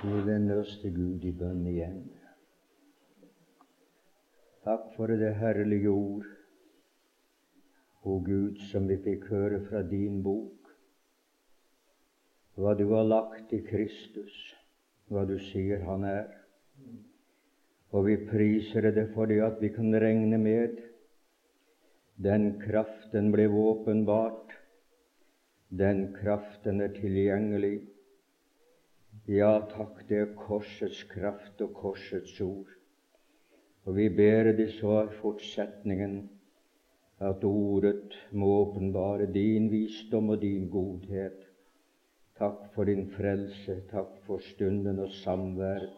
Vi vender oss til Gud i bønn igjen. Takk for det herlige ord, o Gud, som vi fikk høre fra din bok, hva du har lagt i Kristus, hva du sier han er. Og vi priser det fordi at vi kan regne med den kraften ble åpenbart, den kraften er tilgjengelig ja, takk, det er korsets kraft og korsets ord. Og vi ber det så av fortsetningen at ordet må åpenbare din visdom og din godhet. Takk for din frelse, takk for stunden og samverd.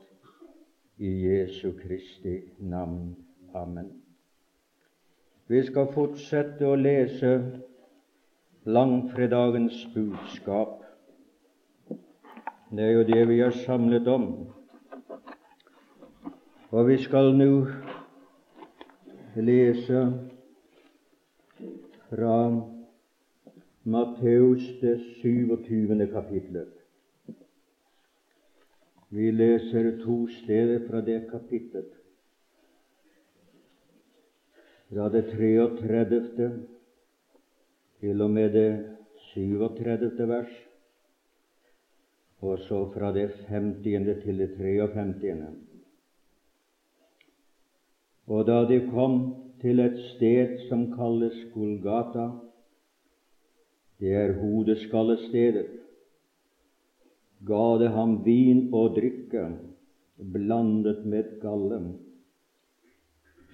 I Jesu Kristi navn. Amen. Vi skal fortsette å lese langfredagens budskap. Det er jo det vi er samlet om. Og vi skal nå lese fra Matteus det 27. kapitlet. Vi leser to steder fra det kapitlet. Fra det 33. til og med det 37. vers og så fra det 50. til det 53. Og da de kom til et sted som kalles Golgata, det er hodeskallestedet, ga det ham vin og drikke blandet med galle.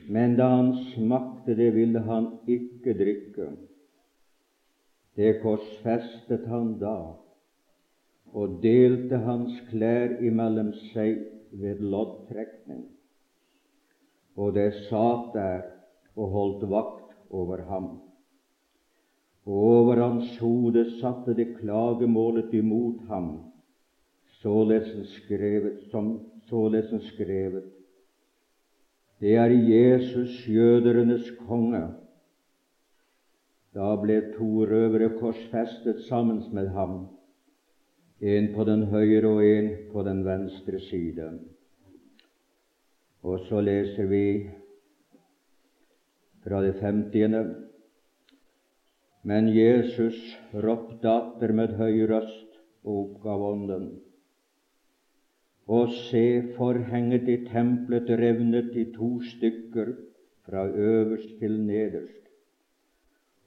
Men da han smakte det, ville han ikke drikke. Det korsfestet han da og delte hans klær imellom seg ved loddtrekning. Og det satt der og holdt vakt over ham. Og over hans hode satte det klagemålet imot ham, således skrevet, skrevet. Det er Jesus, jøderenes konge. Da ble to røvere korsfestet sammen med ham en på den høyre og en på den venstre side. Og så leser vi fra det femtiende. Men Jesus ropte atter med høy røst og oppgav ånden. Og se, forhenget i tempelet revnet i to stykker fra øverst til nederst,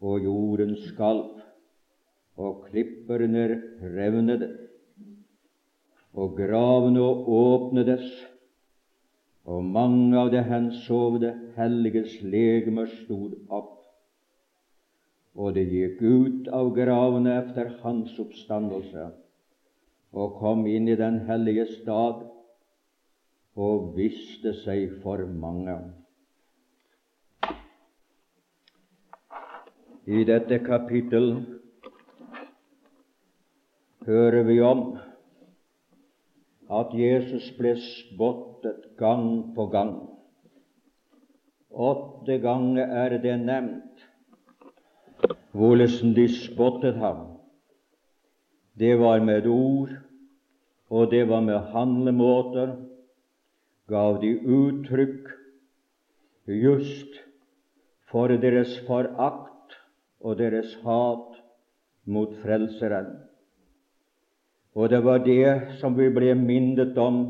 og jorden skalv, og klipperne revnede og gravene åpnedes, og mange av det hensovne helliges legemer stod opp. Og det gikk ut av gravene etter hans oppstandelse og kom inn i den hellige stad og viste seg for mange. I dette kapittel hører vi om at Jesus ble spottet gang på gang. Åtte ganger er det nevnt hvordan de spottet ham. Det var med ord, og det var med handlemåter, gav de uttrykk just for deres forakt og deres hat mot Frelseren. Og det var det som vi ble minnet om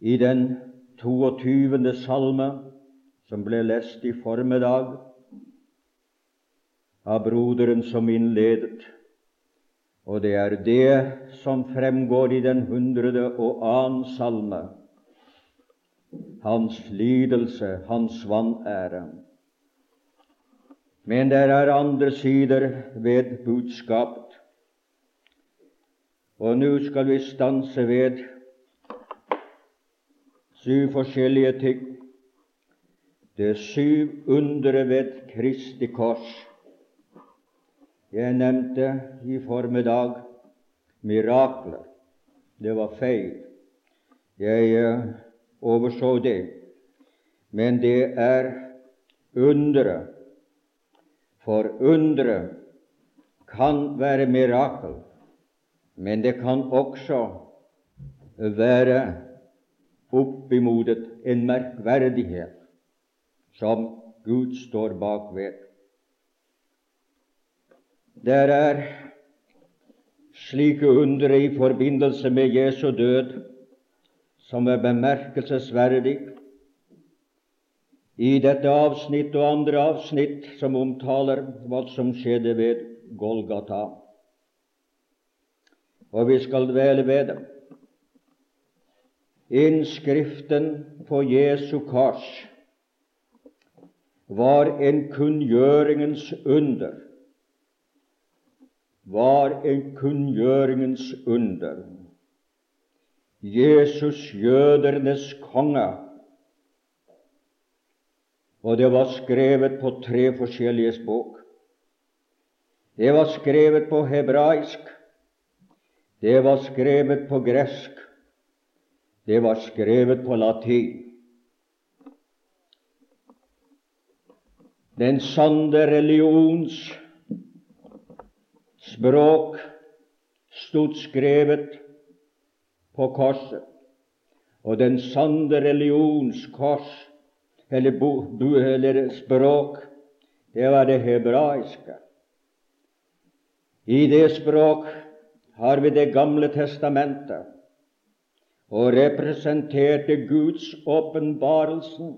i den 22. salme som ble lest i formiddag av broderen som innledet. Og det er det som fremgår i den hundrede og annen salme. Hans lidelse, hans vanære. Men det er andre sider ved budskapet. Og nå skal vi stanse ved syv forskjellige ting. Det syv undre ved Kristi kors. Jeg nevnte i formiddag mirakler. Det var feil. Jeg eh, overså det. Men det er undre. For undre kan være mirakel. Men det kan også være oppimot en merkverdighet som Gud står bak ved. Der er slike undre i forbindelse med Jesu død som er bemerkelsesverdig i dette avsnitt og andre avsnitt som omtaler hva som skjedde ved Golgata. Og vi skal dvele ved dem. Innskriften på Jesu kors var en kunngjøringens under. Var en kunngjøringens under. Jesus jødernes konge og det var skrevet på tre forskjellige språk. Det var skrevet på hebraisk, det var skrevet på gresk, det var skrevet på latin. Den sanne religions språk stod skrevet på korset, og den sanne religions kors eller, bo, eller språk, det var det hebraiske. I det språk har vi Det gamle testamentet, og representerte Guds åpenbarelsen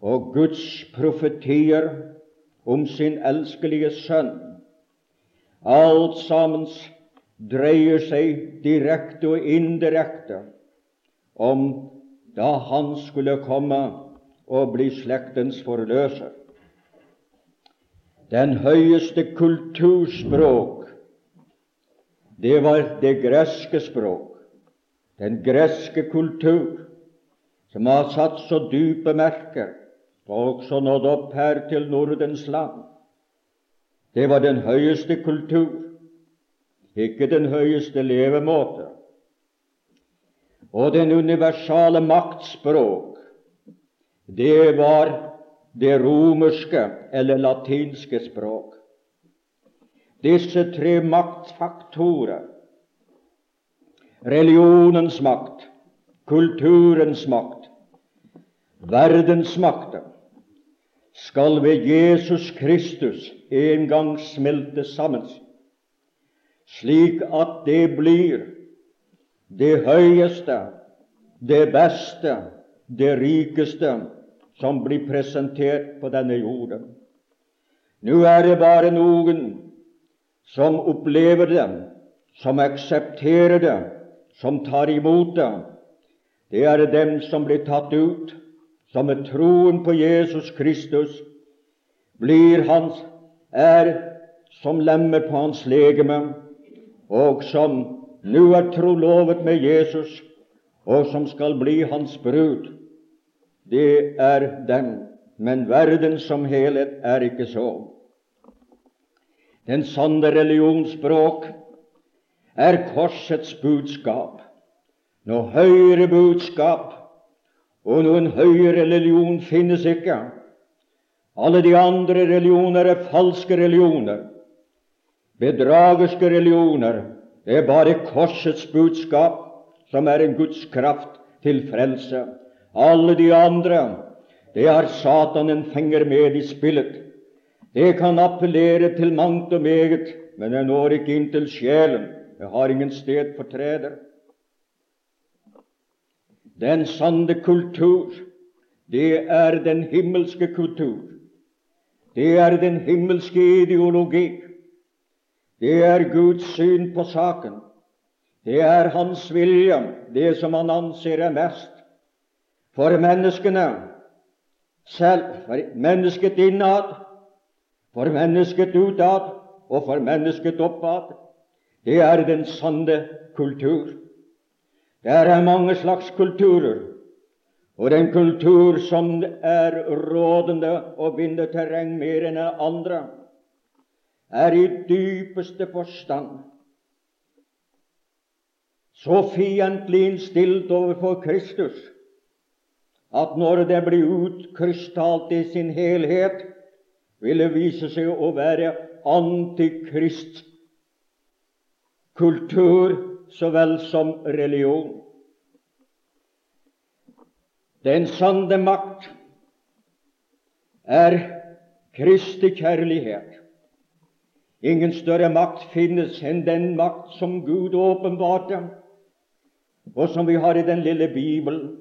og Guds profetier om sin elskelige sønn. Alt sammen dreier seg direkte og indirekte om da han skulle komme og bli slektens forløser. Den høyeste kulturspråk, det var det greske språk, den greske kultur, som har satt så dype merker og også nådd opp her til Nordens land. Det var den høyeste kultur, ikke den høyeste levemåte. Og den universale maktspråk, det var det romerske eller latinske språk. Disse tre maktfaktorer religionens makt, kulturens makt, verdens makt, skal ved Jesus Kristus en gang smelte sammen, slik at det blir det høyeste, det beste, det rikeste som blir presentert på denne jorden. Nå er det bare noen som opplever det, som aksepterer det, som tar imot det. Det er dem som blir tatt ut, som med troen på Jesus Kristus blir hans, er som lemmer på hans legeme, og som nå er trolovet med Jesus, og som skal bli hans brud det er dem, men verden som helhet er ikke så. Den sanne religionsspråk er korsets budskap. Noe høyere budskap og noen høyere religion finnes ikke. Alle de andre religioner er falske religioner, bedragerske religioner. Det er bare korsets budskap som er en Guds kraft til frelse. Alle de andre, det har Satan en finger med i spillet. Det kan appellere til mangt og meget, men det når ikke inn til sjelen. Det har ingen sted for treder. Den sanne kultur, det er den himmelske kultur. Det er den himmelske ideologi. Det er Guds syn på saken. Det er Hans vilje, det som han anser er mest for menneskene selv, for mennesket innad, for mennesket utad og for mennesket oppad. Det er den sanne kultur. Det er mange slags kulturer, og den kultur som er rådende og vinner terreng mer enn andre, er i dypeste forstand så fiendtlig innstilt overfor Kristus at når det blir utkrystalt i sin helhet, vil det vise seg å være antikrist kultur så vel som religion. Den sanne makt er Kristi kjærlighet. Ingen større makt finnes enn den makt som Gud åpenbarte, og som vi har i den lille Bibelen.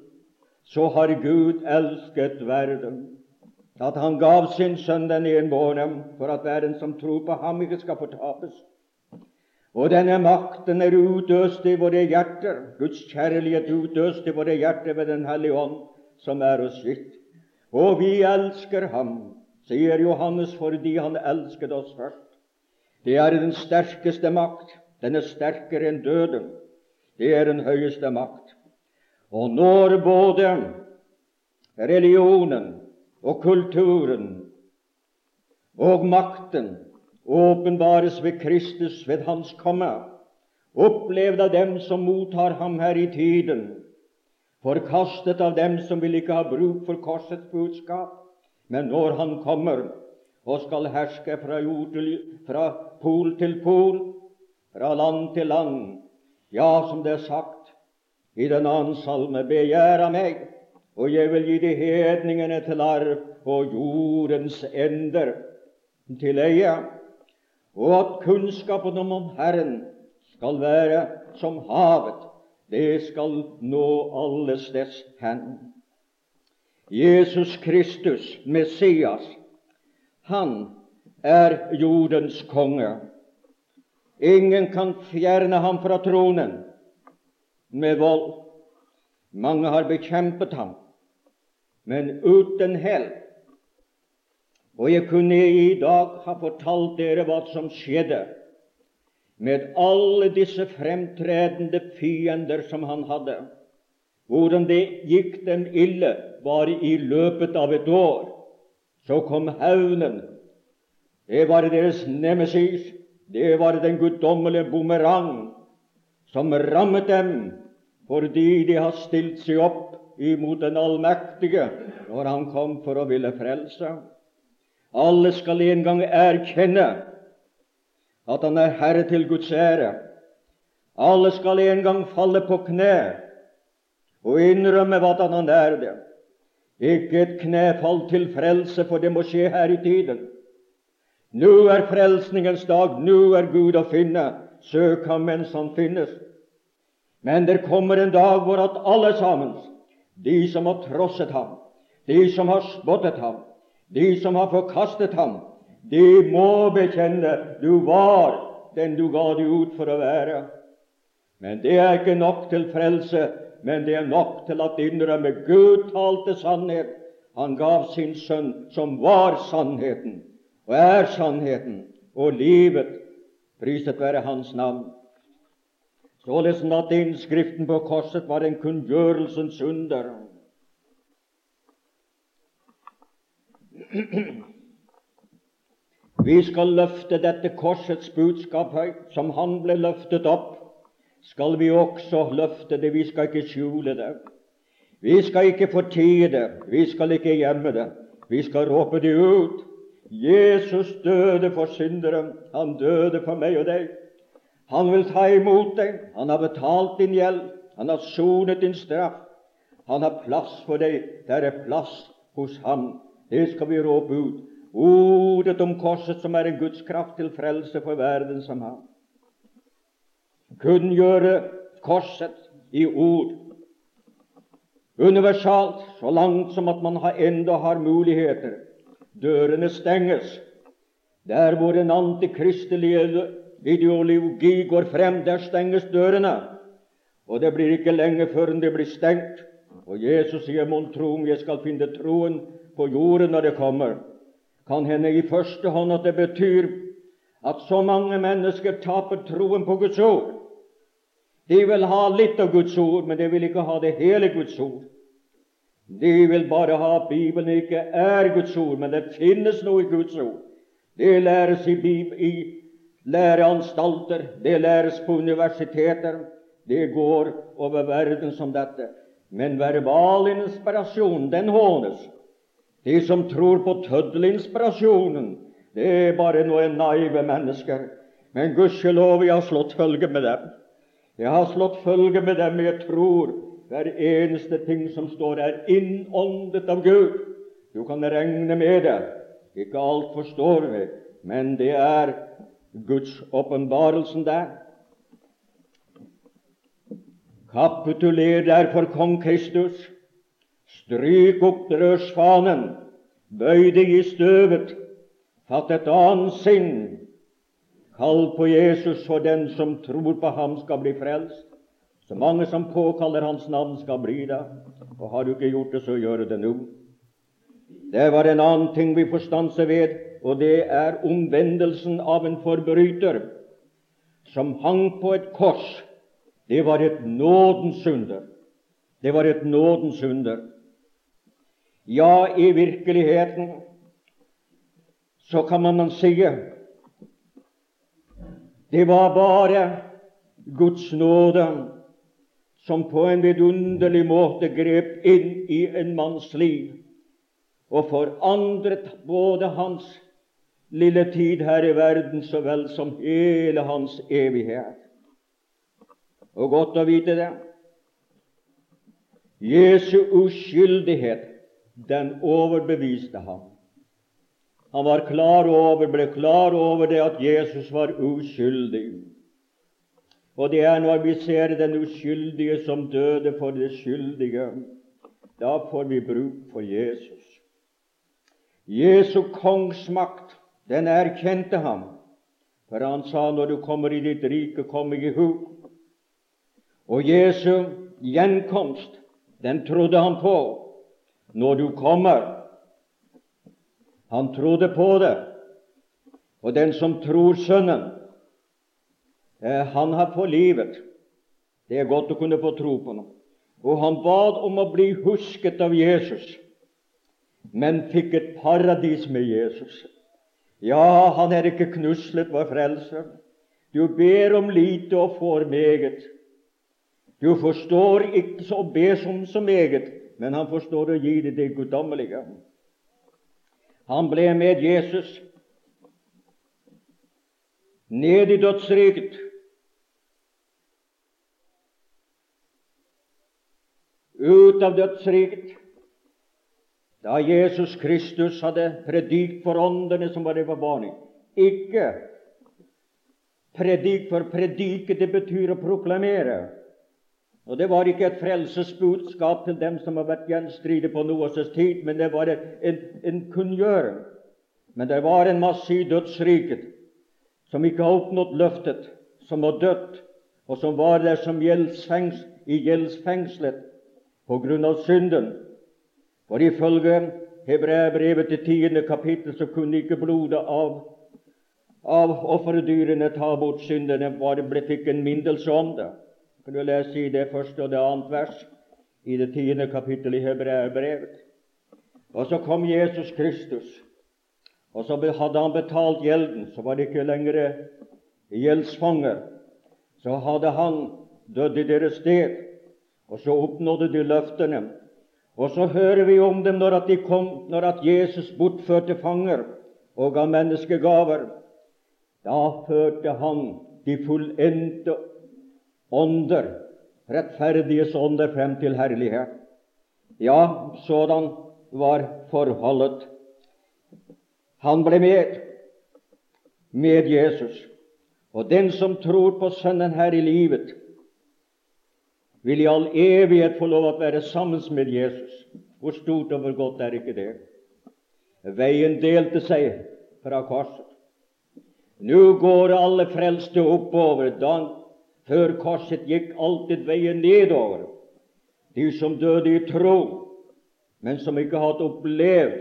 Så har Gud elsket verden, at han gav sin sønn den enbårne, for at verden som tror på ham, ikke skal fortapes. Og denne makten er utøst i våre hjerter, Guds kjærlighet utøst i våre hjerter ved Den hellige ånd, som er oss gitt. Og vi elsker ham, sier Johannes, fordi han elsket oss først. Det er den sterkeste makt. Den er sterkere enn døden. Det er den høyeste makt. Og når både religionen og kulturen og makten åpenbares ved Kristus ved Hans komme, opplevd av dem som mottar ham her i tiden, forkastet av dem som vil ikke ha bruk for korsets budskap, men når Han kommer, og skal herske fra, til, fra pol til pol, fra land til land. Ja, som det er sagt i den annen salme, begjær av meg, og jeg vil gi de hedningene til arv og jordens ender til eie, og at kunnskapen om Herren skal være som havet, det skal nå alles dess hen. Jesus Kristus, Messias, han er jordens konge. Ingen kan fjerne ham fra tronen med vold. Mange har bekjempet ham, men uten hell. Og jeg kunne i dag ha fortalt dere hva som skjedde med alle disse fremtredende fiender som han hadde. Hvordan det gikk dem ille bare i løpet av et år. Så kom hevnen. Det var deres nemesis. Det var den guddommelige bumerang som rammet dem fordi de har stilt seg opp imot den allmektige når han kom for å ville frelse. Alle skal en gang erkjenne at han er herre til Guds ære. Alle skal en gang falle på kne og innrømme hva han er det. Ikke et knefall til frelse, for det må skje her i tiden. Nå er frelsningens dag, nå er Gud å finne. Søk ham mens han finnes. Men det kommer en dag hvor at alle sammen, de som har trosset ham, de som har spottet ham, de som har forkastet ham, de må bekjenne du var den du ga deg ut for å være. Men det er ikke nok til frelse men det er nok til at innrømme Gud talte sannhet. Han gav sin sønn, som var sannheten, og er sannheten, og livet. Priset være Hans navn. Således at innskriften på korset var en kunngjørelsens under. Vi skal løfte dette korsets budskap høyt, som han ble løftet opp skal vi også løfte det. Vi skal ikke skjule det. Vi skal ikke fortie det. Vi skal ikke gjemme det. Vi skal råpe det ut. Jesus døde for syndere. Han døde for meg og deg. Han vil ta imot deg. Han har betalt din gjeld. Han har sonet din straff. Han har plass for deg. Der er plass hos ham. Det skal vi råpe ut. Ordet om korset, som er en Guds kraft til frelse for verden som han kunngjøre korset i ord. Universalt, så langt som at man enda har muligheter. Dørene stenges. Der hvor en antikristelig ideologi går frem, der stenges dørene. Og det blir ikke lenge før det blir stengt. Og Jesus sier, mon tro om jeg skal finne troen på jorden når det kommer. Kan hende i første hånd at det betyr at så mange mennesker taper troen på Guds ord. De vil ha litt av Guds ord, men de vil ikke ha det hele Guds ord. De vil bare ha at Bibelen ikke er Guds ord, men det finnes noe i Guds ord. Det læres i, i læreanstalter, det læres på universiteter. Det går over verden som dette. Men verbal inspirasjon, den hånes. De som tror på tøddelinspirasjonen, det er bare noen naive mennesker. Men gudskjelov, jeg har slått følge med dem. Jeg har slått følge med dem, jeg tror hver eneste ting som står, er innåndet av Gud. Du kan regne med det. Ikke alt forstår vi, men det er Guds åpenbarelsen der. Kapituler derfor kong Kristus. Stryk opp drøsfanen, bøy deg i støvet, fatt et annet sinn. Kall på Jesus, for den som tror på ham, skal bli frelst. Så mange som påkaller Hans navn, skal bli det. Og har du ikke gjort det, så gjør det nå. Det var en annen ting vi får stanse ved, og det er omvendelsen av en forbryter som hang på et kors. Det var et nådens under. Det var et nådens under. Ja, i virkeligheten så kan man si det var bare Guds nåde som på en vidunderlig måte grep inn i en manns liv og forandret både hans lille tid her i verden så vel som hele hans evighet. Og godt å vite det. Jesu uskyldighet, den overbeviste ham. Han var klar over, ble klar over det at Jesus var uskyldig. Og det er når vi ser den uskyldige som døde for det skyldige, da får vi bruk for Jesus. Jesu kongsmakt, den erkjente ham, for han sa når du kommer i ditt rike, kom meg i hu. Og Jesu gjenkomst, den trodde han på når du kommer. Han trodde på det. Og den som tror Sønnen, eh, han har fått livet. Det er godt å kunne få tro på noe. Og han bad om å bli husket av Jesus, men fikk et paradis med Jesus. Ja, han er ikke knuslet, vår frelser. Du ber om lite og får meget. Du forstår ikke så be som så meget, men han forstår å gi deg det guddommelige. Han ble med Jesus ned i dødsriket. Ut av dødsriket. Da Jesus Kristus hadde predikt for åndene som var det for barnet. Ikke predikt for predike, det betyr å proklamere. Og Det var ikke et frelsesbudskap til dem som har vært gjenstridige på Noas tid, men det var en, en kunngjøring. Men det var en masse i dødsriket som ikke har oppnådd løftet, som har dødd, og som var der som gjeldsfengs, i gjeldsfengslet på grunn av synden. For ifølge Hebreabrevet til tiende kapittel så kunne ikke blodet av, av offerdyrene ta bort syndene, bare ble fikk en mindelse om det kan du lese i det første og det annet vers i det tiende kapittel i Hebreabrevet. Og så kom Jesus Kristus, og så hadde han betalt gjelden. Så var det ikke lenger gjeldsfanger. Så hadde han dødd i deres sted, og så oppnådde de løftene. Og så hører vi om dem når at, de kom, når at Jesus bortførte fanger og ga menneskegaver. Da førte han de fullendte ånder, rettferdiges ånder, frem til herlighet. Ja, sådan var forholdet. Han ble med, med Jesus. Og den som tror på Sønnen her i livet, vil i all evighet få lov å være sammen med Jesus. Hvor stort og hvor godt er ikke det? Veien delte seg fra korset. Nå går alle frelste oppover. Da før korset gikk alltid veien nedover. De som døde i tro, men som ikke hadde opplevd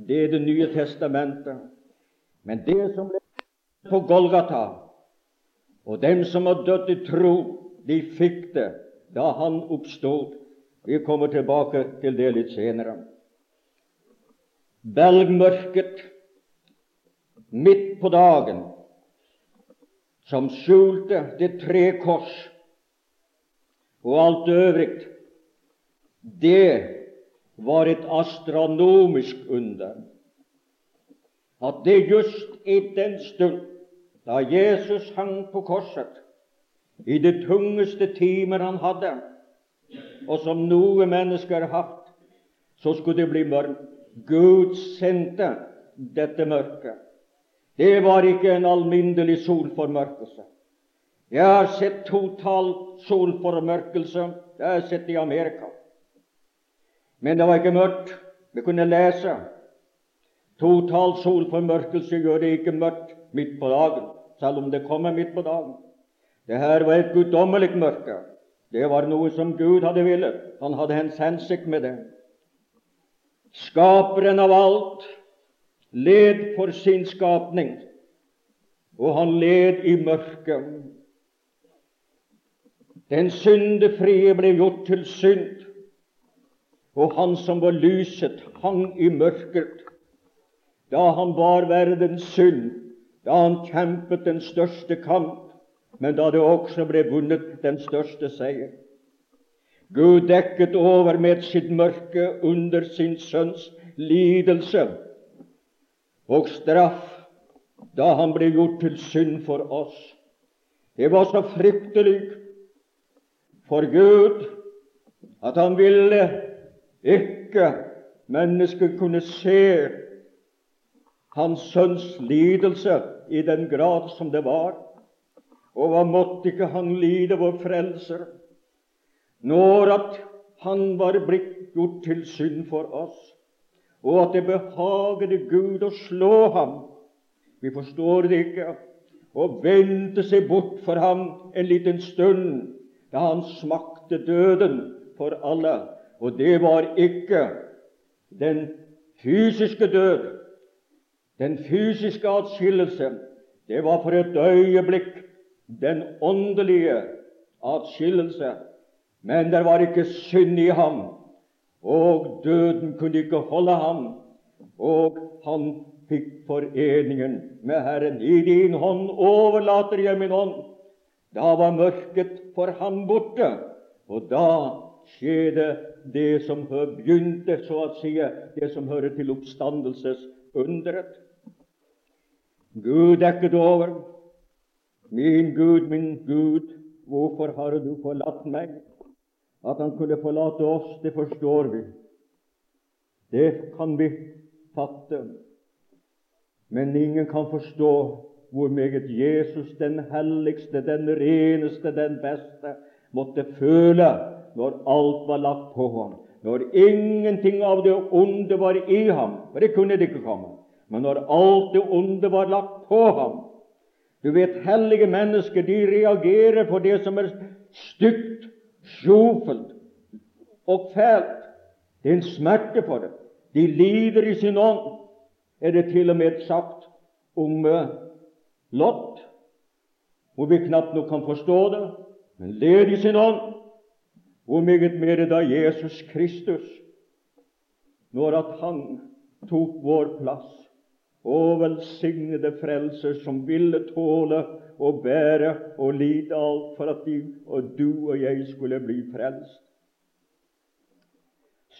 det Det nye testamentet. Men det som ble på Golgata, og dem som har dødd i tro, de fikk det da han oppstod. Vi kommer tilbake til det litt senere. Belgmørket midt på dagen som skjulte det tre kors og alt øvrig, det var et astronomisk under. At det just i den stund da Jesus hang på korset, i de tungeste timer han hadde, og som noe mennesker har hatt, så skulle det bli mørkt. Gud sendte dette mørket. Det var ikke en alminnelig solformørkelse. Jeg har sett total solformørkelse. Det har jeg sett i Amerika. Men det var ikke mørkt. Vi kunne lese. Total solformørkelse gjør det ikke mørkt midt på dagen, selv om det kommer midt på dagen. Det her var et guddommelig mørke. Det var noe som Gud hadde villet. Han hadde hens hensikt med det. Skaperen av alt led for sin skapning, og han led i mørket. Den syndefrie ble gjort til synd, og han som var lyset, hang i mørket. Da han bar verdens synd, da han kjempet den største kamp, men da det også ble vunnet den største seier. Gud dekket over med sitt mørke under sin sønns lidelse og straff da han ble gjort til synd for oss. Det var så fryktelig for Gud at han ville ikke mennesket kunne se hans sønns lidelse i den grad som det var. Og hva måtte ikke han lide, vår frelser, når at han var blitt gjort til synd for oss, og at det behaget Gud å slå ham. Vi forstår det ikke. Og vendte seg bort for ham en liten stund, da han smakte døden for alle. Og det var ikke den fysiske død, den fysiske atskillelse. Det var for et øyeblikk den åndelige atskillelse. Men det var ikke synd i ham, og døden kunne ikke holde ham. Og han fikk foreningen med Herren. I din hånd overlater jeg min ånd. Da var mørket for ham borte, og da skjedde det som begynte, så å si, det som hører til oppstandelsesunderet. Gud dekket over. Min Gud, min Gud, hvorfor har du forlatt meg? At han kunne forlate oss, det forstår vi. Det kan vi fatte. Men ingen kan forstå hvor meget Jesus, den helligste, den reneste, den beste, måtte føle når alt var lagt på ham. Når ingenting av det onde var i ham, for det kunne det ikke komme, men når alt det onde var lagt på ham Du vet, hellige mennesker de reagerer på det som er stygt, sjofelt og fælt. Det er en smerte for det. De lider i sin ånd, er det til og med sagt om lott. Lot, hvor vi knapt nok kan forstå det, men led i sin ånd. Hvor meget mer da Jesus Kristus, når at han tok vår plass, og velsignede frelser som ville tåle å bære og lide alt for at de, og du og jeg skulle bli frelst.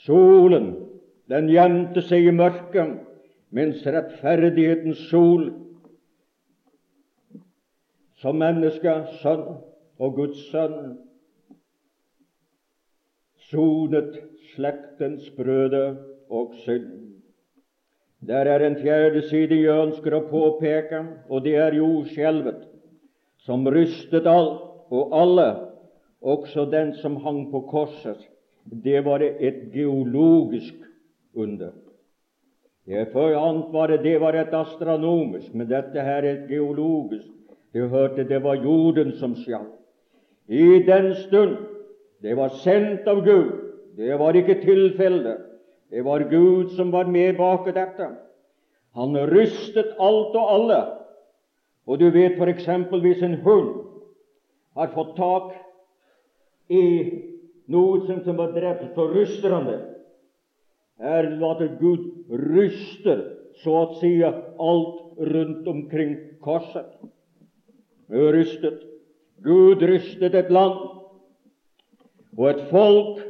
Solen, den gjemte seg i mørket, mens rettferdighetens sol, som menneske, sønn og Guds sønn, sonet slektens brøde og synd. Der er en fjerde side jeg ønsker å påpeke, og det er jordskjelvet som rystet alt og alle, også den som hang på korset. Det var et geologisk under. Det annet var det, var et astronomisk, men dette her er et geologisk. Du hørte det var jorden som skjalv. I den stund det var sendt av Gud, det var ikke tilfelle. Det var Gud som var med bak dette. Han rystet alt og alle og du vet f.eks. hvis en hund har fått tak i noe som, var drept, så ryster han det. Her later Gud ryster så å si alt rundt omkring korset. Rystet. Gud rystet et land og et folk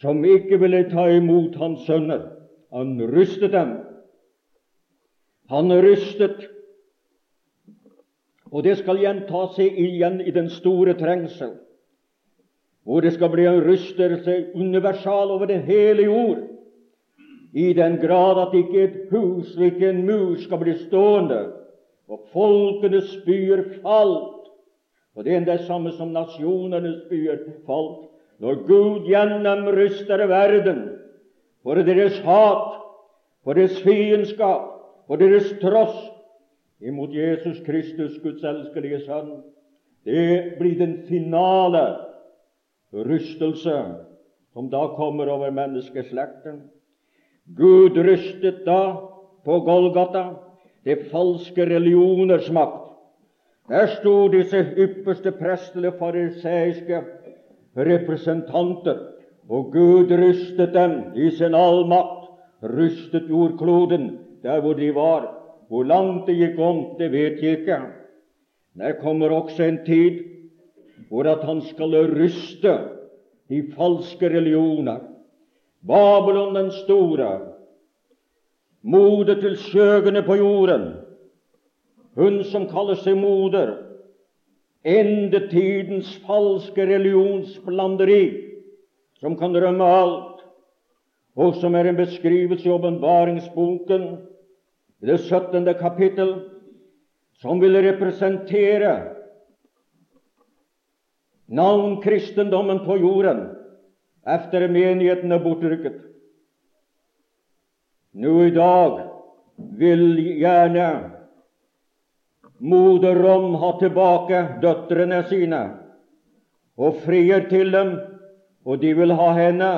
som ikke ville ta imot hans sønner. Han rystet dem. Han rystet Og det skal gjenta seg igjen i den store trengsel, hvor det skal bli en rystelse universal over det hele jord, i den grad at ikke et hus ikke en mur skal bli stående, og folkenes byer falt. Og det er det samme som nasjonenes byer falt. Når Gud gjennomryster verden for deres hat, for deres fiendskap, for deres tross imot Jesus Kristus, Guds elskelige Sønn. Det blir den finale rystelse som da kommer over menneskeslekten. Gud rystet da på Golgata det falske religioners makt. Der sto disse ypperste prestelige fariseiske representanter, og Gud rystet dem i sin allmakt, rystet jordkloden der hvor de var. Hvor langt det gikk om, det vet jeg ikke. Der kommer også en tid hvor at han skal ryste de falske religioner. Babylon den store, moder til skjøgene på jorden, hun som kaller seg moder, endetidens falske religionsblanderi, som kan rømme alt, og som er en beskrivelse i åpenbaringsboken det 17. kapittel, som vil representere navnkristendommen på jorden etter menigheten er bortrykket. Nå i dag vil gjerne moder Rom ha tilbake døtrene sine og frier til dem, og de vil ha henne,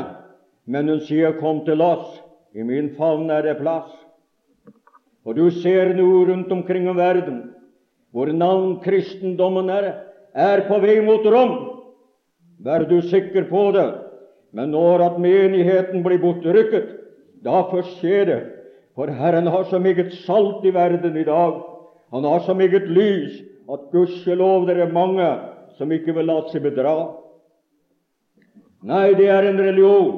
men hun sier 'Kom til oss, i min favn er det plass'. Og du ser nå rundt omkring i verden hvor navn kristendommen er, er på vei mot Rom. Vær du sikker på det. Men når at menigheten blir bortrykket, da først skjer det. For Herren har så meget salt i verden i dag. Han har så meget lys at gudskjelov det er mange som ikke vil la seg bedra. Nei, det er en religion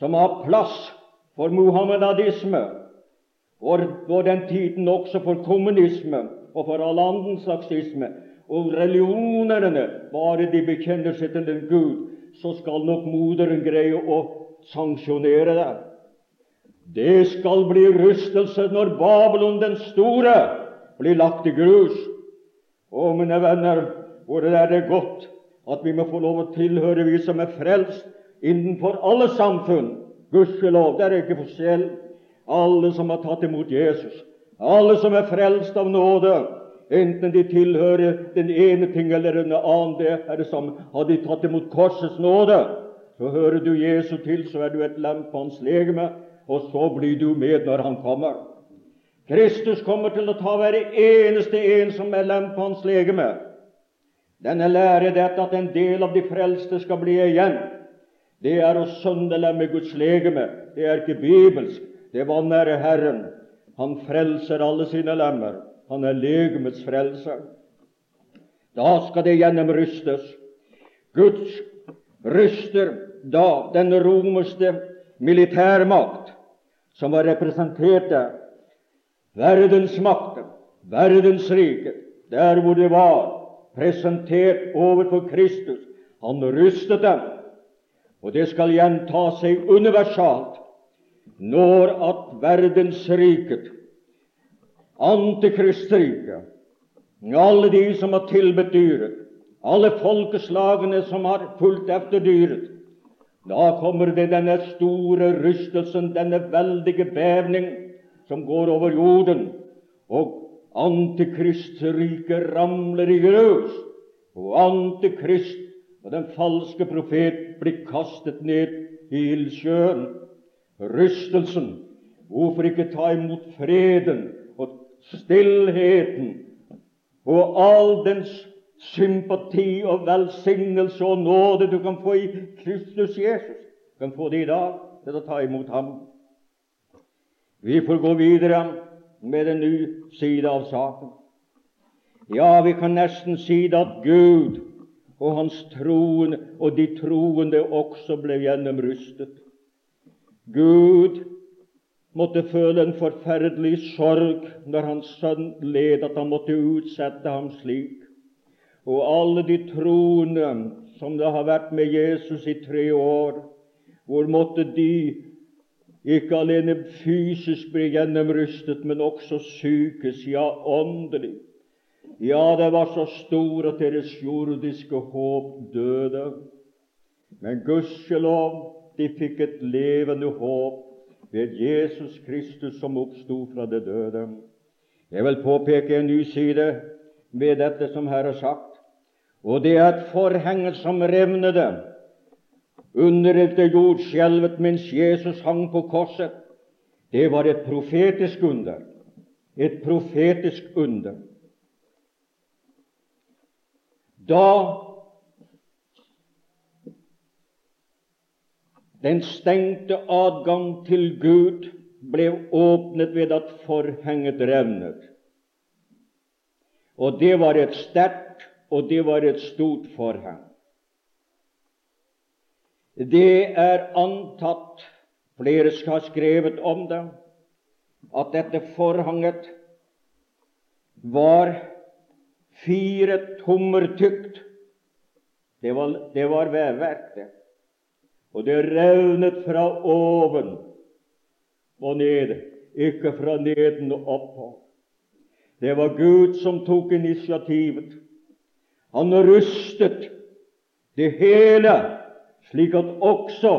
som har plass for muhammedadisme, og på den tiden også for kommunisme og for all annen slagsisme. Og religionerne, bare de bekjenner seg til en Gud, så skal nok moderen greie å sanksjonere det. Det skal bli rystelse når Babylon den store blir lagt i grus. Å, mine venner, hvor er det godt at vi må få lov å tilhøre, vi som er frelst, innenfor alle samfunn. Gudskjelov, det er ikke forskjell alle som har tatt imot Jesus, alle som er frelst av nåde, enten de tilhører den ene ting eller den annen, det er det samme. Har de tatt imot korsets nåde, så hører du Jesus til, så er du et lem på hans legeme, og så blir du med når han kommer. Kristus kommer til å ta hver eneste en som er lem på hans legeme. Denne lærer dette at en del av de frelste skal bli igjen. Det er å søndelemme Guds legeme. Det er ikke bibelsk. Det vanære Herren. Han frelser alle sine lemmer. Han er legemets frelser. Da skal det gjennomrystes. Guds ryster da den romerske militærmakt som var representert der. Verdensmakten, verdensriket, der hvor det var presentert overfor Kristus. Han rystet dem, og det skal gjenta seg universalt når at verdensriket, antikristriket, alle de som har tilbedt dyret, alle folkeslagene som har fulgt efter dyret, da kommer det denne store rystelsen, denne veldige bevning som går over jorden, og antikristriket ramler i grus, og antikrist og den falske profet blir kastet ned i ildsjøen rystelsen. Hvorfor ikke ta imot freden og stillheten og all dens sympati og velsignelse og nåde du kan få i Kristus Jesus? Du kan få det i dag til å ta imot ham. Vi får gå videre med en ny side av saken. Ja, vi kan nesten si det at Gud og hans troende og de troende også ble gjennomrystet. Gud måtte føle en forferdelig sorg når hans sønn led, at han måtte utsette ham slik. Og alle de troende som det har vært med Jesus i tre år, hvor måtte de ikke alene fysisk ble gjennomrustet, men også psykisk, ja, åndelig. Ja, det var så stor at deres jordiske håp døde. Men gudskjelov, de fikk et levende håp ved Jesus Kristus som oppsto fra det døde. Jeg vil påpeke en ny side ved dette som her er sagt, og det er at forhenget som revnede under dette jordskjelvet mens Jesus hang på korset, det var et profetisk under. Et profetisk under. Da Den stengte adgang til Gud ble åpnet ved at forhenget revnet. Og det var et sterkt og det var et stort forheng. Det er antatt, flere skal ha skrevet om det, at dette forhanget var fire tommer tykt. Det var, det var vevverk, det og det revnet fra oven og ned, ikke fra neden og oppå. Det var Gud som tok initiativet. Han rustet det hele, slik at også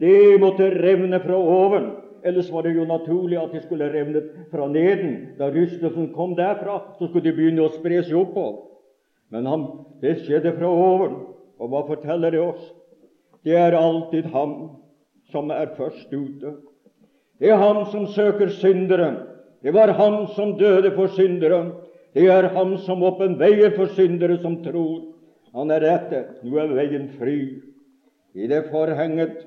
det måtte revne fra oven. Ellers var det jo naturlig at det skulle revnet fra neden. Da rystelsen kom derfra, så skulle de begynne å spre seg oppover. Men han, det skjedde fra oven. Og hva forteller det oss? Det er alltid ham som er først ute. Det er han som søker syndere. Det var han som døde for syndere. Det er han som åpenveier for syndere som tror. Han er rette. Nå er veien fri. I det forhenget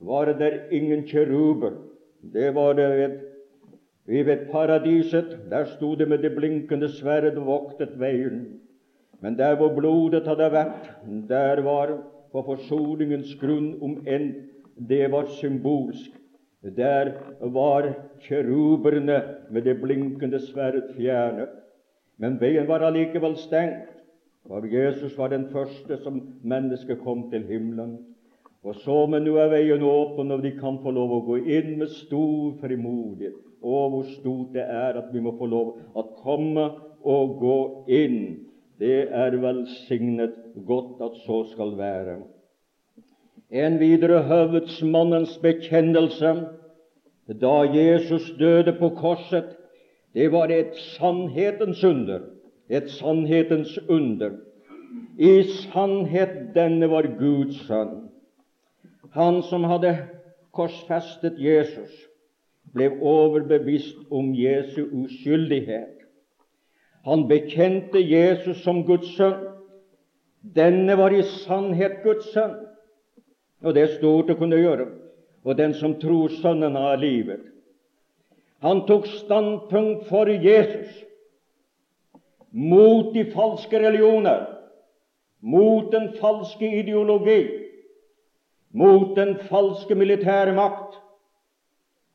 var det ingen kjeruber. Det var det ved, ved paradiset. Der sto det med det blinkende sverd og voktet veien. Men der hvor blodet hadde vært, der var på forsoningens grunn, om enn det var symbolsk. Der var kjeruberne med det blinkende sverd fjerne. Men veien var allikevel stengt, for Jesus var den første som mennesket kom til himmelen. Og så, men nå er veien åpen, og de kan få lov å gå inn med stor frimodighet. Å, hvor stort det er at vi må få lov å komme og gå inn det er velsignet godt at så skal være. En videre høvedsmannens bekjennelse da Jesus døde på korset, det var et sannhetens under. Et sannhetens under. I sannhet denne var Guds sønn. Han som hadde korsfestet Jesus, ble overbevist om Jesu uskyldighet. Han bekjente Jesus som Guds sønn. Denne var i sannhet Guds sønn. Og det er stort å kunne gjøre. Og den som tror Sønnen, har livet. Han tok standpunkt for Jesus mot de falske religioner, mot den falske ideologi, mot den falske militære makt.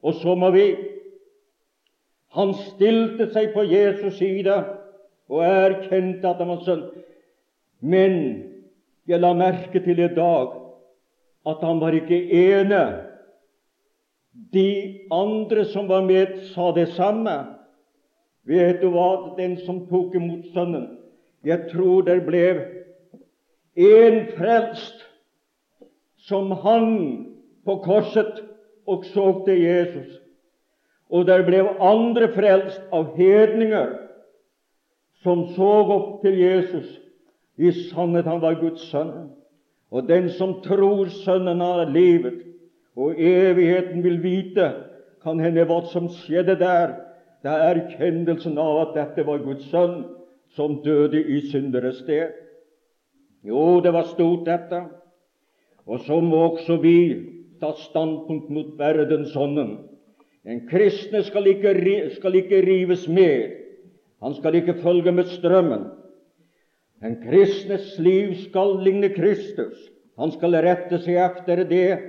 Og så må vi Han stilte seg på Jesus' side og erkjente at han var sønn. Men jeg la merke til i dag at han var ikke ene. De andre som var med, sa det samme. Vet du hva? Den som tok imot Sønnen Jeg tror det ble én frelst som hang på korset og så til Jesus. Og der ble andre frelst av hedninger som så opp til Jesus. I sannhet, han var Guds sønn. Og den som tror Sønnen har livet, og evigheten vil vite, kan hende hva som skjedde der. Det er erkjennelsen av at dette var Guds sønn som døde i synderes sted. Jo, det var stort, dette. Og så må også vi ta standpunkt mot verdensånden. En kristne skal ikke, skal ikke rives med han skal ikke følge med strømmen. En kristnes liv skal ligne Kristus. Han skal rette seg etter det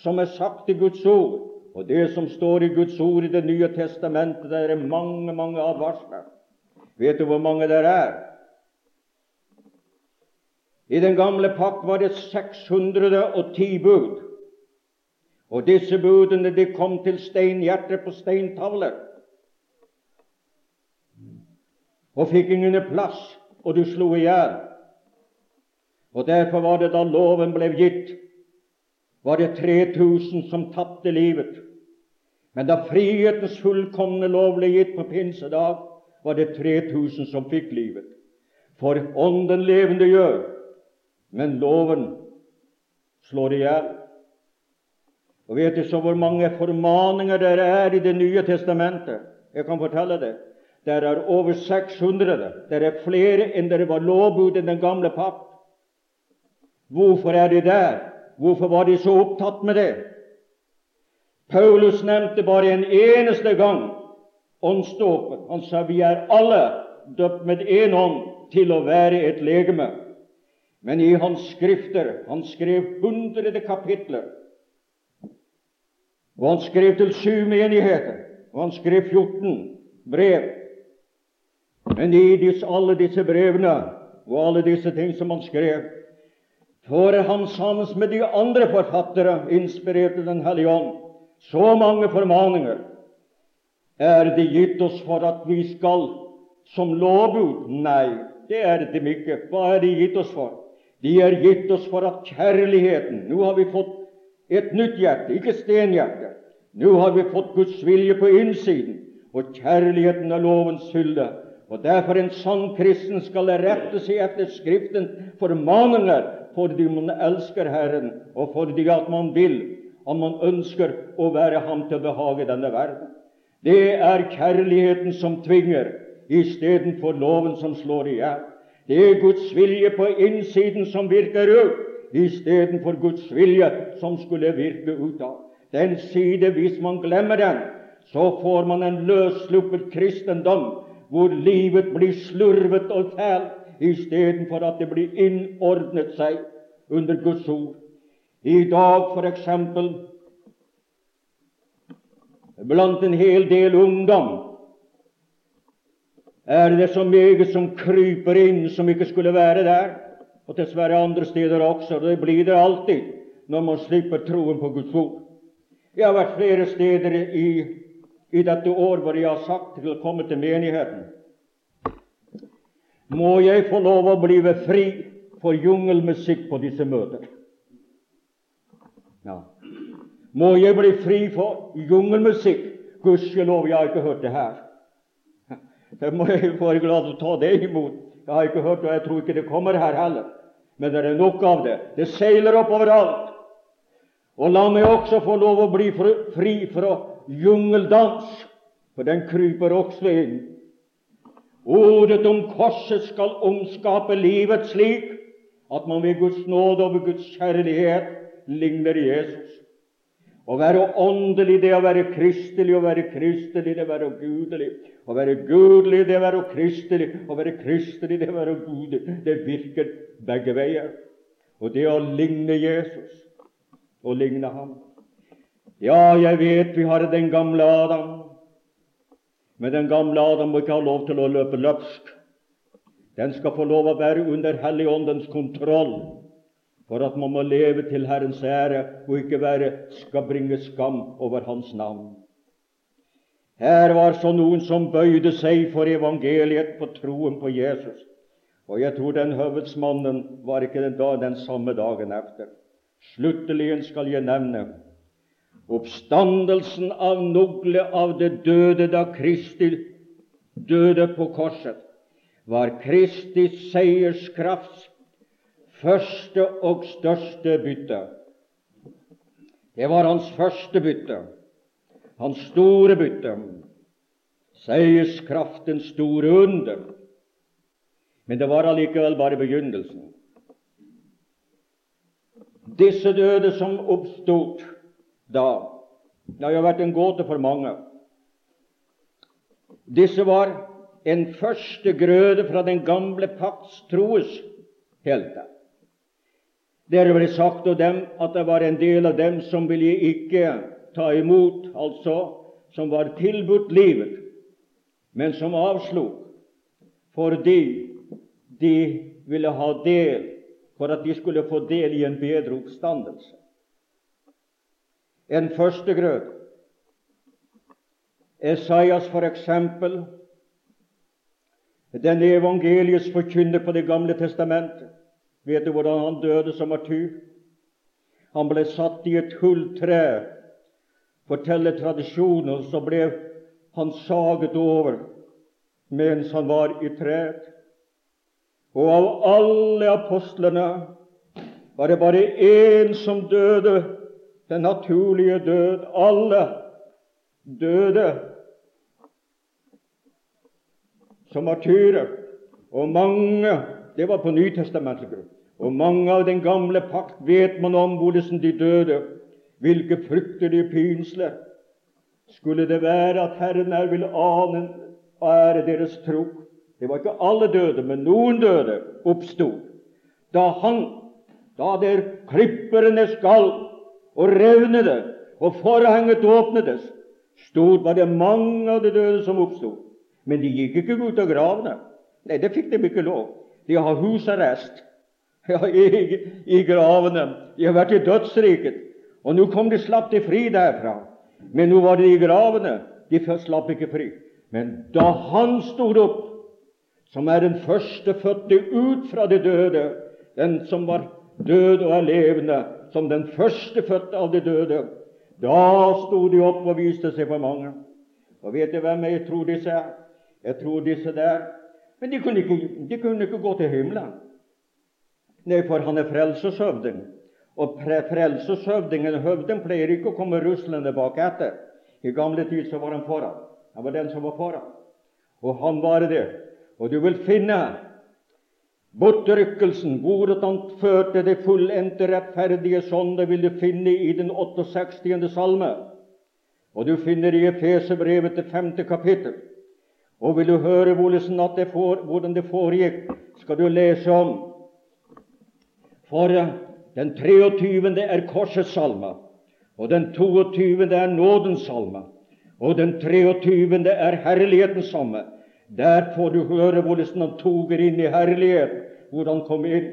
som er sagt i Guds ord. Og det som står i Guds ord i Det nye testamentet, det er mange, mange advarsler. Vet du hvor mange det er? I den gamle pakt var det 610 bud. Og disse budene de kom til steinhjertet på steintavler. Og fikk ingen plass, og du slo i hjel. Og derfor var det da loven ble gitt, var det 3000 som tapte livet. Men da frihetens fullkomne lov ble gitt på pinsedag, var det 3000 som fikk livet. For Ånden levende gjør, men loven slår i hjel. Og vet du så hvor mange formaninger det er i Det nye testamentet? Jeg kan fortelle det. Det er over 600. Det er flere enn det var lovbud i den gamle pakt. Hvorfor er de der? Hvorfor var de så opptatt med det? Paulus nevnte bare en eneste gang åndsdåpen. Han sa vi er alle døpt med én ånd til å være et legeme. Men i hans skrifter Han skrev hundrede kapitler. Og han skrev til syv menigheter. Og han skrev 14 brev. Men i disse, alle disse brevene og alle disse ting som han skrev, får han sammen med de andre forfattere, inspirert av Den hellige ånd, så mange formaninger er det gitt oss for at vi skal som lovbud? Nei, det er det ikke. Hva er det gitt oss for? De er gitt oss for at kjærligheten Nå har vi fått et nytt hjerte, ikke stenhjerte. Nå har vi fått Guds vilje på innsiden, og kjærligheten er lovens fylde. Og derfor en sann kristen skal rette seg etter Skriften formaninger fordi man elsker Herren, og fordi at man vil, og man ønsker å være Ham til behag i denne verden. Det er kjærligheten som tvinger, istedenfor loven som slår i hjel. Det er Guds vilje på innsiden som virker ut, istedenfor Guds vilje som skulle virke ut av. Den side, hvis man glemmer den, så får man en løssluppet kristendom hvor livet blir slurvet og fælt istedenfor at det blir innordnet seg under Guds ord. I dag, for eksempel, blant en hel del ungdom er det så meget som kryper inn som ikke skulle være der, og dessverre andre steder også. Det blir det alltid når man slipper troen på Guds ord. Jeg har vært flere steder i, i dette år hvor jeg har sagt til å komme til menigheten må jeg få lov å bli fri for jungelmusikk på disse møter. Ja. Må jeg bli fri for jungelmusikk? Gudskjelov, jeg har ikke hørt det her. Det må jeg være glad å ta det imot. Jeg har ikke hørt og jeg tror ikke det kommer her heller. Men det er nok av det. Det seiler opp overalt. Og la meg også få lov å bli fri fra jungeldans, for den kryper også inn Ordet om korset skal omskape livet slik at man ved Guds nåde og ved Guds kjærlighet ligner Jesus. Å være åndelig, det å være kristelig. Å være kristelig, det å være gudelig. Å være gudelig, det å være kristelig. Å være kristelig, det å være gudelig. Det virker begge veier. Og det å ligne Jesus å ligne ham. Ja, jeg vet vi har den gamle Adam. Men den gamle Adam må ikke ha lov til å løpe løpsk. Den skal få lov å være under Helligåndens kontroll, for at man må leve til Herrens ære og ikke være, skal bringe skam over Hans navn. Her var så noen som bøyde seg for evangeliet på troen på Jesus. Og jeg tror den høvedsmannen var ikke den, da, den samme dagen efter. Sluttelig skal jeg nevne Oppstandelsen av nogle av det døde da Kristi døde på korset, var Kristi seierskrafts første og største bytte. Det var hans første bytte, hans store bytte, seierskraftens store under. Men det var allikevel bare begynnelsen. Disse døde som oppstod da. Det har jo vært en gåte for mange. Disse var en første grøde fra den gamle pakts troes helter. Det ble sagt av dem at det var en del av dem som ville ikke ta imot, altså som var tilbudt livet, men som avslo fordi de ville ha del, for at de skulle få del i en bedre oppstandelse. En førstegrøt. Esaias, for eksempel, den evangeliets forkynner på Det gamle testamentet. Vet du hvordan han døde som martyr? Han ble satt i et hulltre, forteller tradisjonen, så ble han saget over mens han var i treet. Og av alle apostlene var det bare én som døde den naturlige død. Alle døde som martyrer. Og mange Det var på Nytestamentets grunn. Og mange av den gamle pakt vet man om hvordan de døde, hvilke fryktelige pinsler. Skulle det være at Herren her ville ane ære deres tro Det var ikke alle døde, men noen døde oppsto. Da han, da der klipperne skal og revnede, og forhenget åpnedes, stod var det mange av de døde som oppsto. Men de gikk ikke ut av gravene. Nei, det fikk de ikke lov. De har husarrest ja, i, i gravene. De har vært i dødsriket. Og nå kom de slapp de fri derfra. Men nå var de i gravene. De slapp ikke fri. Men da han stod opp, som er den førstefødte ut fra de døde, den som var død og er levende, som den førstefødte av de døde, da sto de opp og viste seg for mange. Og vet du hvem jeg tror disse er? Jeg tror disse der Men de kunne ikke, de kunne ikke gå til himmelen. Nei, for han er frelseshøvding. Og frelseshøvdingen, høvding, pleier ikke å komme ruslende bak etter. I gamle tid så var han foran. Han var den som var foran. Og han var det. Og du vil finne bortrykkelsen, hvor han førte det fullendte rettferdige sånn, det vil du finne i den 68. salme. Og du finner i Efeserbrevet det femte kapittel. Og vil du høre hvordan hvordan det foregikk, skal du lese om. For eh, den 23. er korsets salme, og den 22. er nådens salme, og den 23. er herlighetens salme. Der får du høre hvordan han tok inn i herlighet, hvor han kom inn.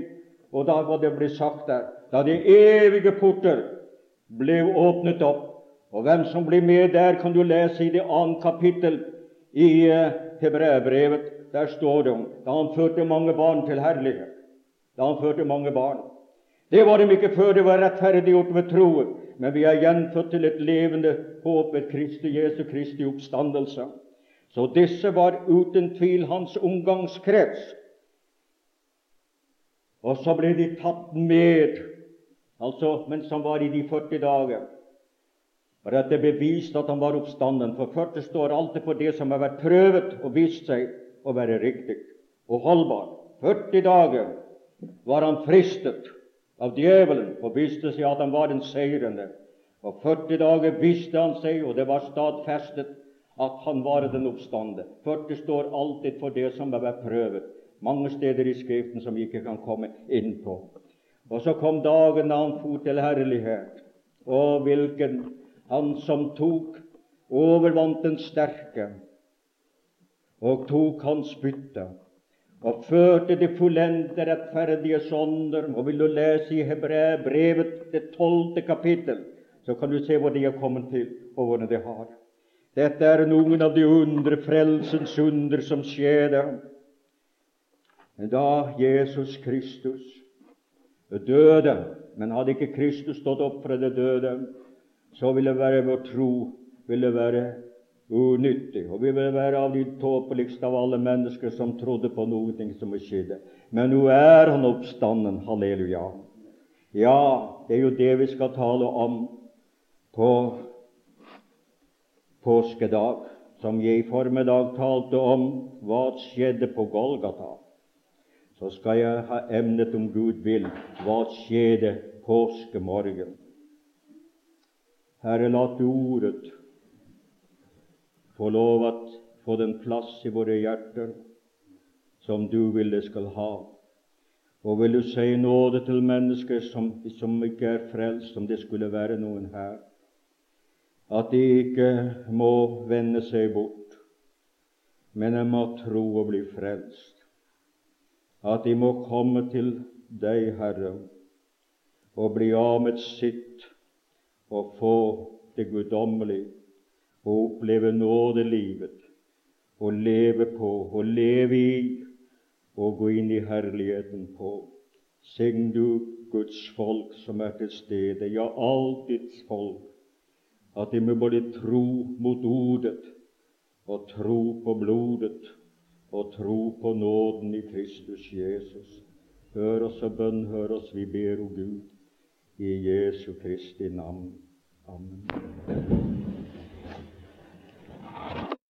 Og da var det ble sagt der Da de evige porter ble åpnet opp. Og hvem som blir med der, kan du lese i det annet kapittel i Hebrevbrevet. Hebreabrevet. Der står det om da han førte mange barn til herlighet. Da han førte mange barn. Det var dem ikke før det var rettferdiggjort ved troen, men vi er gjenfødt til et levende håp ved Kristi Jesu Kristi oppstandelse. Så disse var uten tvil hans omgangskrets. Og så ble de tatt med, altså mens han var i de 40 dager for at det beviste at han var oppstanden. For først står alltid på det som har vært prøvet og vist seg å være riktig og holdbart. 40 dager var han fristet av djevelen og viste seg at han var den seirende. Og 40 dager visste han seg, og det var stadfestet at han var den oppstande. 40 står alltid for det som har vært prøvet. Mange steder i Skriften som vi ikke kan komme inn på. Og så kom dagen da han for til herlighet. Og hvilken han som tok, overvant den sterke, og tok hans bytte, og førte de fullendte rettferdige sonder. Og vil du lese i Hebreabrevet, det tolvte kapittel, så kan du se hvor de er kommet til, og hvordan de har det. Dette er noen av de undre, frelsens under, som skjedde da Jesus Kristus døde. Men hadde ikke Kristus stått opp fra det døde, så ville det være vår tro ville det være unyttig. Og vi vil være av de tåpeligste av alle mennesker som trodde på noe som skjedde. Men nå er han oppstanden. Halleluja. Ja, det er jo det vi skal tale om på påskedag, som jeg i formiddag talte om hva skjedde på Golgata. Så skal jeg ha emnet, om Gud vil, hva skjedde påskemorgen. Herre, la ordet få lov at få den plass i våre hjerter som du vil det skal ha. Og vil du si nåde til mennesker som, som ikke er frelst, om det skulle være noen her. at de ikke må vende seg bort, men de må tro og bli frelst. At de må komme til deg, Herre, og bli av med sitt og få det guddommelige og oppleve nådelivet og leve på og leve i og gå inn i herligheten på. Sign du Guds folk som er til stede, ja, alt folk, at de må både tro mot ordet og tro på blodet og tro på nåden i Kristus Jesus. Hør oss og bønn, hør oss, vi ber, o Gud, i Jesu Kristi navn. Amen.